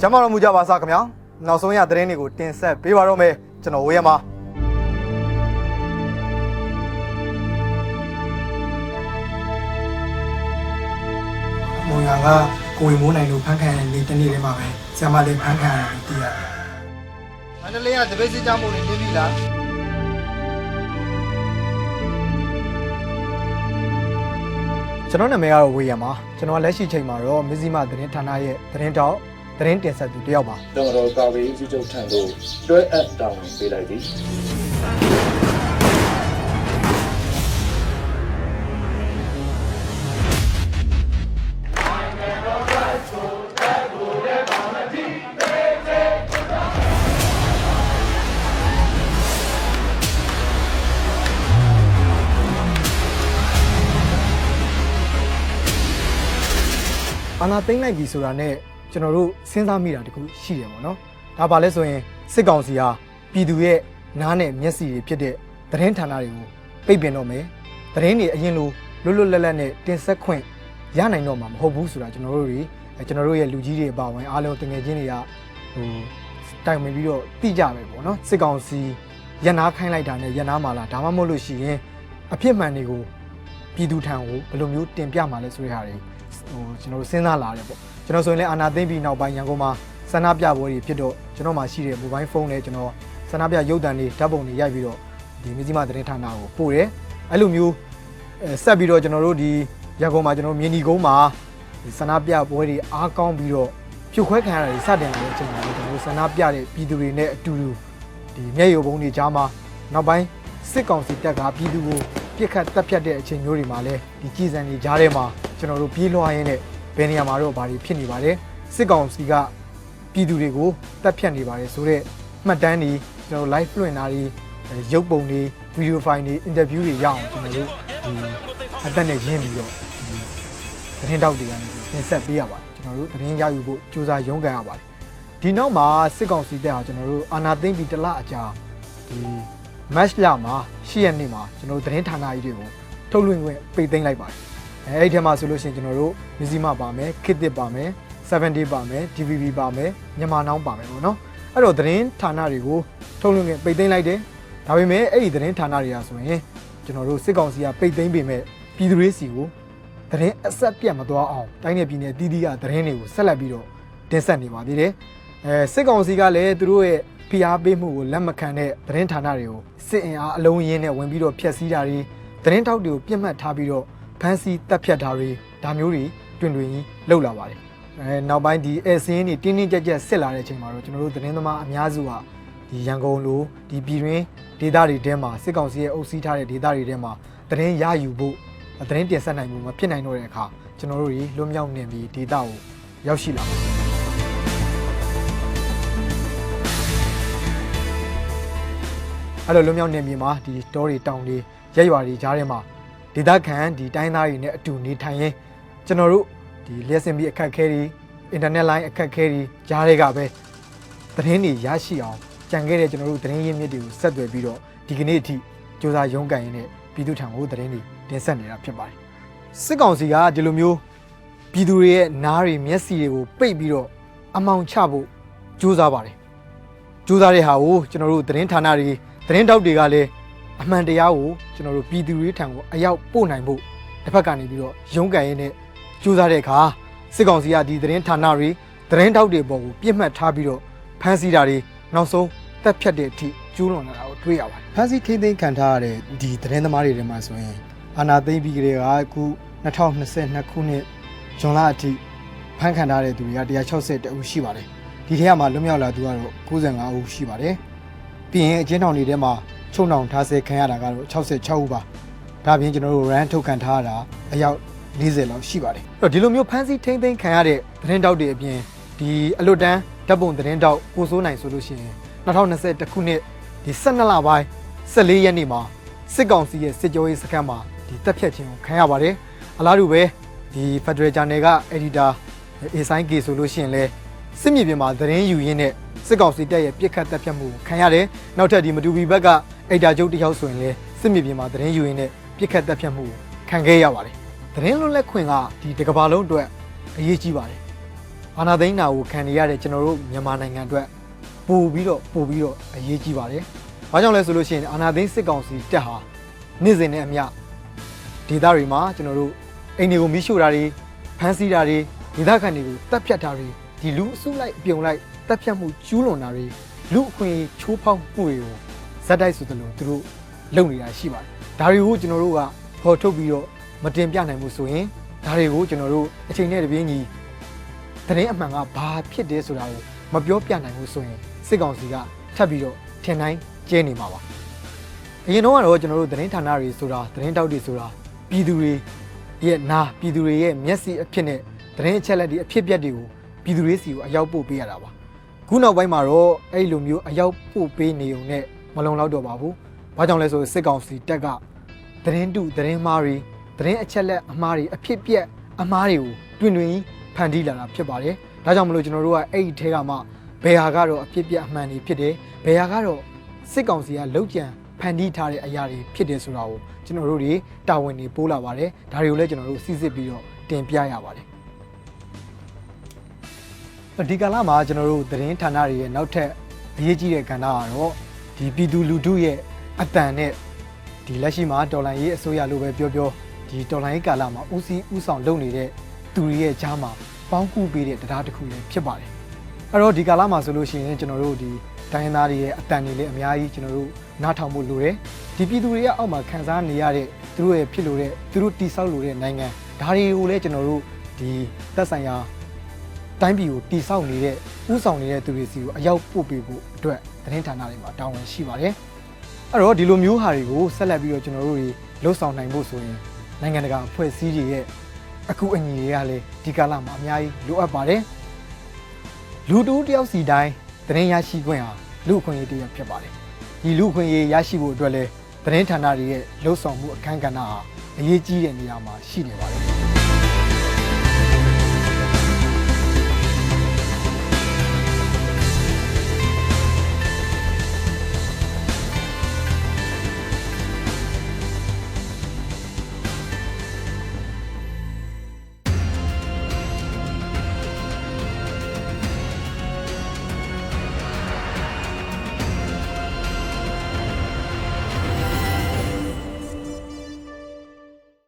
ကျမ်းမာတော်မူကြပါစားခင်ဗျာနောက်ဆုံးရသတင်းတွေကိုတင်ဆက်ပေးပါတော့မယ်ကျွန်တော်ဝေရမှာမုံရကကိုဝင်မိုးနိုင်လို့ဖန်ခံနေတနေ့လေးမှာပဲဆရာမလေးဖန်ခံရတယ်တည်ရတယ်မန္တလေးကတပိတ်စစ်ကြောင်းပုံနေနေပြီလားကျွန်တော်နာမည်ကတော့ဝေရမှာကျွန်တော်လက်ရှိချိန်မှာတော့မဇ္ဈိမသတင်းဌာနရဲ့သတင်းတောက် သတင်းတင်ဆက်သူတယောက်ပါတော်တော်ကာဗေးစုချုပ်ထံသို့တွဲအပ်တောင်းပေးလိုက်သည်အာနာသိမ့်လိုက်ပြီဆိုတာနဲ့ ကျွန်တော်တို့စဉ်းစားမိတာတခုရှိတယ်ပေါ့နော်ဒါပါလဲဆိုရင်စစ်ကောင်စီဟာပြည်သူရဲ့နားနဲ့မျက်စိတွေဖြစ်တဲ့သတင်းဌာနတွေကိုပိတ်ပင်တော့မယ်သတင်းတွေအရင်လိုလွတ်လွတ်လပ်လပ်နဲ့တင်ဆက်ခွင့်ရနိုင်တော့မှာမဟုတ်ဘူးဆိုတာကျွန်တော်တို့တွေအဲကျွန်တော်တို့ရဲ့လူကြီးတွေအပါအဝင်အားလုံးတငယ်ချင်းတွေကဟိုတိုင်ပင်ပြီးတော့တိကြပဲပေါ့နော်စစ်ကောင်စီရန်နာခိုင်းလိုက်တာနဲ့ရန်နာမာလာဒါမှမဟုတ်လို့ရှိရင်အဖြစ်မှန်တွေကိုပြည်သူထံကိုဘယ်လိုမျိုးတင်ပြမှာလဲဆိုတဲ့ဟာတွေ ဟိုကျွန်တော်တို့စဉ်းစားလာတယ်ပေါ့ကျွန်တော်ဆိုရင်လည်းအာနာသိမ့်ပြီးနောက်ပိုင်းရန်ကုန်မှာဆန္ဒပြပွဲတွေဖြစ်တော့ကျွန်တော်မှရှိတဲ့မိုဘိုင်းဖုန်းနဲ့ကျွန်တော်ဆန္ဒပြရုပ်သံတွေဓာတ်ပုံတွေရိုက်ပြီးတော့ဒီမြစည်းမသတင်းဌာနကိုပို့တယ်အဲ့လိုမျိုးအဲဆက်ပြီးတော့ကျွန်တော်တို့ဒီရန်ကုန်မှာကျွန်တော်မြင်းဒီကုန်းမှာဒီဆန္ဒပြပွဲတွေအားကောင်းပြီးတော့ဖြိုခွဲခံရတာတွေစတင်လာတဲ့အချိန်မှာကျွန်တော်တို့ဆန္ဒပြတဲ့ပြည်သူတွေနဲ့အတူတူဒီမျက်ရည်ပုံတွေကြားမှာနောက်ပိုင်းစစ်ကောင်စီတပ်ကပြည်သူကိုပြစ်ခတ်တပ်ဖြတ်တဲ့အချိန်မျိုးတွေမှာလည်းဒီကြည်စံတွေကြားထဲမှာ ကျွန်တော်တို့ပြေးလွှားရင်းနဲ့ဘယ်နေရာမှာတော့ဘာတွေဖြစ်နေပါလဲစစ်ကောင်စီကပြည်သူတွေကိုတပ်ဖြတ်နေပါတယ်ဆိုတော့မှတ်တမ်းတွေကျွန်တော်တို့ live လွှင့်တာတွေအဲရုပ်ပုံတွေ video file တွေ interview တွေရအောင်ကျွန်တော်တို့ဒီအသက်နဲ့ရင်းပြီးတော့ဒီသတင်းတောက်တွေကနေတင်ဆက်ပေးရပါတယ်ကျွန်တော်တို့သတင်းရယူဖို့စူးစမ်းရုန်းကန်ရပါတယ်ဒီနောက်မှာစစ်ကောင်စီတပ်ဟာကျွန်တော်တို့အာဏာသိမ်းပြီးတစ်လအကြာဒီ match လမှာ10ရက်နေ့မှာကျွန်တော်တို့သတင်းဌာနကြီးတွေကိုထုတ်လွှင့်ခွင့်ပိတ်သိမ်းလိုက်ပါတယ် အဲအဲ့ဒီထဲမှာဆိုလို့ရှိရင်ကျွန်တော်တို့မြစည်းမပါမယ်ခစ်တစ်ပါမယ်70ပါမယ် DVB ပါမယ်မြန်မာနောင်းပါမယ်ပေါ့နော်အဲ့တော့သတင်းဌာနတွေကိုထုတ်လွှင့်ခွင့်ပိတ်သိမ်းလိုက်တယ်ဒါပေမဲ့အဲ့ဒီသတင်းဌာနတွေကဆိုရင်ကျွန်တော်တို့စစ်ကောင်စီကပိတ်သိမ်းပေမဲ့ပြည်သူတွေစီကိုသတင်းအဆက်ပြတ်မသွားအောင်တိုင်းနယ်ပြည်နယ်တည်တည်ကသတင်းတွေကိုဆက်လက်ပြီးတော့တင်ဆက်နေပါသေးတယ်အဲစစ်ကောင်စီကလည်းသူတို့ရဲ့ဖိအားပေးမှုကိုလက်မခံတဲ့သတင်းဌာနတွေကိုစစ်အင်အားအလုံးရင်းနဲ့ဝင်ပြီးတော့ဖျက်ဆီးတာတွေသတင်းထောက်တွေကိုပြစ်မှတ်ထားပြီးတော့ ဖမ်းဆီးတပ်ဖြတ်တာတွေဒါမျိုးတွေတွင်တွင်ကြီးလှုပ်လာပါတယ်အဲနောက်ပိုင်းဒီအဲစင်းတွေတင်းတင်းကြပ်ကြပ်စစ်လာတဲ့အချိန်မှာတော့ကျွန်တော်တို့သတင်းသမားအများစုကဒီရန်ကုန်လိုဒီပြည်တွင်းဒေသတွေထဲမှာစစ်ကောင်စီရဲ့အုပ်စီးထားတဲ့ဒေသတွေထဲမှာသတင်းရယူဖို့သတင်းတင်ဆက်နိုင်မှုမဖြစ်နိုင်တော့တဲ့အခါကျွန်တော်တို့တွေလွတ်မြောက်နေပြီးဒေသကိုရောက်ရှိလာပါတယ်အဲ့လိုလွတ်မြောက်နေမြေမှာဒီတောတွေတောင်တွေရက်ရွာတွေကြားထဲမှာ ဒေသခံဒီတိုင်းသားတွေနဲ့အတူနေထိုင်ရင်ကျွန်တော်တို့ဒီလျှက်စင်ပြီးအခက်ခဲတွေအင်တာနက်လိုင်းအခက်ခဲတွေကြားတွေကပဲသတင်းတွေရရှိအောင်ကြံခဲ့တဲ့ကျွန်တော်တို့သတင်းရင်းမြစ်တွေကိုဆက်သွယ်ပြီးတော့ဒီကနေ့အထိစူးစမ်းရုံးကန်ရင်းနဲ့ပြည်သူထံကိုသတင်းတွေတင်ဆက်နေတာဖြစ်ပါတယ်စစ်ကောင်စီကဒီလိုမျိုးပြည်သူတွေရဲ့နားတွေမျက်စိတွေကိုပိတ်ပြီးတော့အမောင်ချဖို့စူးစမ်းပါတယ်စူးစမ်းတဲ့ဟာကိုကျွန်တော်တို့သတင်းဌာနတွေသတင်းတောက်တွေကလည်း အမှန်တရားကိုကျွန်တော်တို့ပြည်သူတွေထံကိုအရောက်ပို့နိုင်ဖို့တစ်ဖက်ကနေပြီးတော့ရုံးကန်ရင်းနဲ့စူးစမ်းတဲ့အခါစစ်ကောင်စီကဒီသတင်းဌာနတွေသတင်းတောက်တွေပေါ်ကိုပြစ်မှတ်ထားပြီးတော့ဖမ်းဆီးတာတွေနောက်ဆုံးတက်ဖြတ်တဲ့အထိကျူးလွန်လာတာကိုတွေ့ရပါတယ်ဖမ်းဆီးထိန်းသိမ်းခံထားရတဲ့ဒီသတင်းသမားတွေထဲမှာဆိုရင်အာနာသိမ့်ပြီးကလေးကအခု2022ခုနှစ်ဇွန်လအထိဖမ်းခံထားတဲ့သူတွေက160တဦးရှိပါတယ်ဒီထဲမှာလွတ်မြောက်လာသူကတော့95ဦးရှိပါတယ်ပြီးရင်အကျဉ်းထောင်တွေထဲမှာ ချုံနှောင်ထားဆဲခံရတာကတော့66ဦးပါဒါပြင်ကျွန်တော်တို့ run ထုတ်ခံထားရတာအယောက်40လောက်ရှိပါတယ်အဲ့တော့ဒီလိုမျိုးဖမ်းဆီးထိမ့်သိမ်းခံရတဲ့သတင်းတောက်တွေအပြင်ဒီအလွတ်တန်းဓာတ်ပုံသတင်းတောက်ကိုစိုးနိုင်ဆိုလို့ရှိရင်2021ခုနှစ်ဒီ12လပိုင်း14ရက်နေ့မှာစစ်ကောင်စီရဲ့စစ်ကြောရေးစခန်းမှာဒီတပ်ဖြတ်ခြင်းကိုခံရပါတယ်အလားတူပဲဒီ Federal Journal က editor အေဆိုင်ကေဆိုလို့ရှိရင်လဲစစ်မြေပြင်မှာသတင်းယူရင်းနဲ့စစ်ကောင်စီတပ်ရဲ့ပြစ်ခတ်တပ်ဖြတ်မှုကိုခံရတယ်။နောက်ထပ်ဒီမတူပီဘက်က အိတ်တာကျုပ်တစ်ယောက်ဆိုရင်လည်းစစ်မြေပြင်မှာသတင်းယူရင်းနဲ့ပြစ်ခတ်တပ်ဖြတ်မှုကိုခံခဲ့ရပါတယ်။သတင်းလွတ်လပ်ခွင့်ကဒီတစ်ကမ္ဘာလုံးအတွက်အရေးကြီးပါတယ်။အာဏာသိမ်းတာကိုခံနေရတဲ့ကျွန်တော်တို့မြန်မာနိုင်ငံအတွက်ပို့ပြီးတော့ပို့ပြီးတော့အရေးကြီးပါတယ်။ဘာကြောင့်လဲဆိုလို့ရှိရင်အာဏာသိမ်းစစ်ကောင်စီတက်ဟာနေ့စဉ်နဲ့အမျှဒေသတွေမှာကျွန်တော်တို့အိမ်တွေကိုမိရှို့တာတွေဖမ်းဆီးတာတွေဒေသခံတွေကိုတပ်ဖြတ်တာတွေဒီလူအစုလိုက်အပြုံလိုက်တပ်ဖြတ်မှုကျူးလွန်တာတွေလူအခွင့်အရေးချိုးဖောက်မှုတွေကို ဇက်တိုက်ဆိုသလိုသူတို့လုပ်နေတာရှိပါတယ်။ဒါတွေကိုကျွန်တော်တို့ကဖော်ထုတ်ပြီးတော့မတင်ပြနိုင်ဘူးဆိုရင်ဒါတွေကိုကျွန်တော်တို့အချိန်နဲ့တပြေးညီသတင်းအမှန်ကဘာဖြစ်တယ်ဆိုတာကိုမပြောပြနိုင်ဘူးဆိုရင်စစ်ကောင်စီကထပ်ပြီးတော့ထင်တိုင်းကျဲနေမှာပါအရင်တော့ကတော့ကျွန်တော်တို့သတင်းဌာနတွေဆိုတာသတင်းတောက်တွေဆိုတာပြည်သူတွေရဲ့နာပြည်သူတွေရဲ့မျက်စိအဖြစ်နဲ့သတင်းအချက်လက်တွေအဖြစ်ပြက်တွေကိုပြည်သူတွေစီကိုအရောက်ပို့ပေးရတာပါခုနောက်ပိုင်းမှာတော့အဲ့လိုမျိုးအရောက်ပို့ပေးနေုံနဲ့ မလုံလောက်တော့ပါဘူးဘာကြောင့်လဲဆိုစစ်ကောင်စီတက်ကသတင်းတုသတင်းမှားတွေသတင်းအချက်လက်အမှားတွေအဖြစ်ပြက်အမှားတွေကိုတွင်တွင်ဖန်တီးလာတာဖြစ်ပါတယ်ဒါကြောင့်မလို့ကျွန်တော်တို့ကအဲ့ဒီထဲကမှဘယ်ဟာကတော့အဖြစ်ပြက်အမှန်တွေဖြစ်တယ်ဘယ်ဟာကတော့စစ်ကောင်စီကလောက်ကြံဖန်တီးထားတဲ့အရာတွေဖြစ်တယ်ဆိုတာကိုကျွန်တော်တို့တွေတာဝန်တွေပိုးလာပါတယ်ဒါတွေကိုလည်းကျွန်တော်တို့စစ်စစ်ပြီးတော့တင်ပြရပါတယ်ဒီကာလမှာကျွန်တော်တို့သတင်းဌာနတွေရဲ့နောက်ထပ်အရေးကြီးတဲ့ကဏ္ဍကတော့ ဒီပြည်သူလူထုရဲ့အတန်နဲ့ဒီလက်ရှိမှာတော်လိုင်းရေးအစိုးရလို့ပဲပြောပြောဒီတော်လိုင်းရေးကာလမှာဦးစီးဦးဆောင်လုပ်နေတဲ့သူတွေရဲ့ကြားမှာပေါင်းကူပေးတဲ့တရားတစ်ခုလည်းဖြစ်ပါတယ်အဲ့တော့ဒီကာလမှာဆိုလို့ရှိရင်ကျွန်တော်တို့ဒီတိုင်းရင်းသားတွေရဲ့အတန်တွေလည်းအများကြီးကျွန်တော်တို့နားထောင်ဖို့လိုတယ်ဒီပြည်သူတွေရဲ့အောက်မှာခံစားနေရတဲ့သူတို့ရဲ့ဖြစ်လို့တဲ့သူတို့တိဆောက်လို့တဲ့နိုင်ငံဒါတွေကိုလည်းကျွန်တော်တို့ဒီသက်ဆိုင်ရာတိုင်းပြည်ကိုတိဆောက်နေတဲ့ဥဆောင်နေတဲ့သူတွေစီကိုအရောက်ပို့ပေးဖို့အတွက် သတင်းဌာနတွေမှာတာဝန်ရှိပါတယ်အဲ့တော့ဒီလိုမျိုးဟာတွေကိုဆက်လက်ပြီးတော့ကျွန်တော်တို့တွေလှုပ်ဆောင်နိုင်ဖို့ဆိုရင်နိုင်ငံတကာအဖွဲ့အစည်းတွေရဲ့အခုအညီတွေကလည်းဒီကာလမှာအများကြီးလိုအပ်ပါတယ်လူတူတယောက်စီတိုင်းသတင်းရရှိခွင့်ဟာလူအခွင့်အရေးတစ်ရပ်ဖြစ်ပါတယ်ဒီလူအခွင့်အရေးရရှိဖို့အတွက်လည်းသတင်းဌာနတွေရဲ့လှုပ်ဆောင်မှုအခမ်းကဏ္ဍဟာအရေးကြီးတဲ့နေရာမှာရှိနေပါတယ်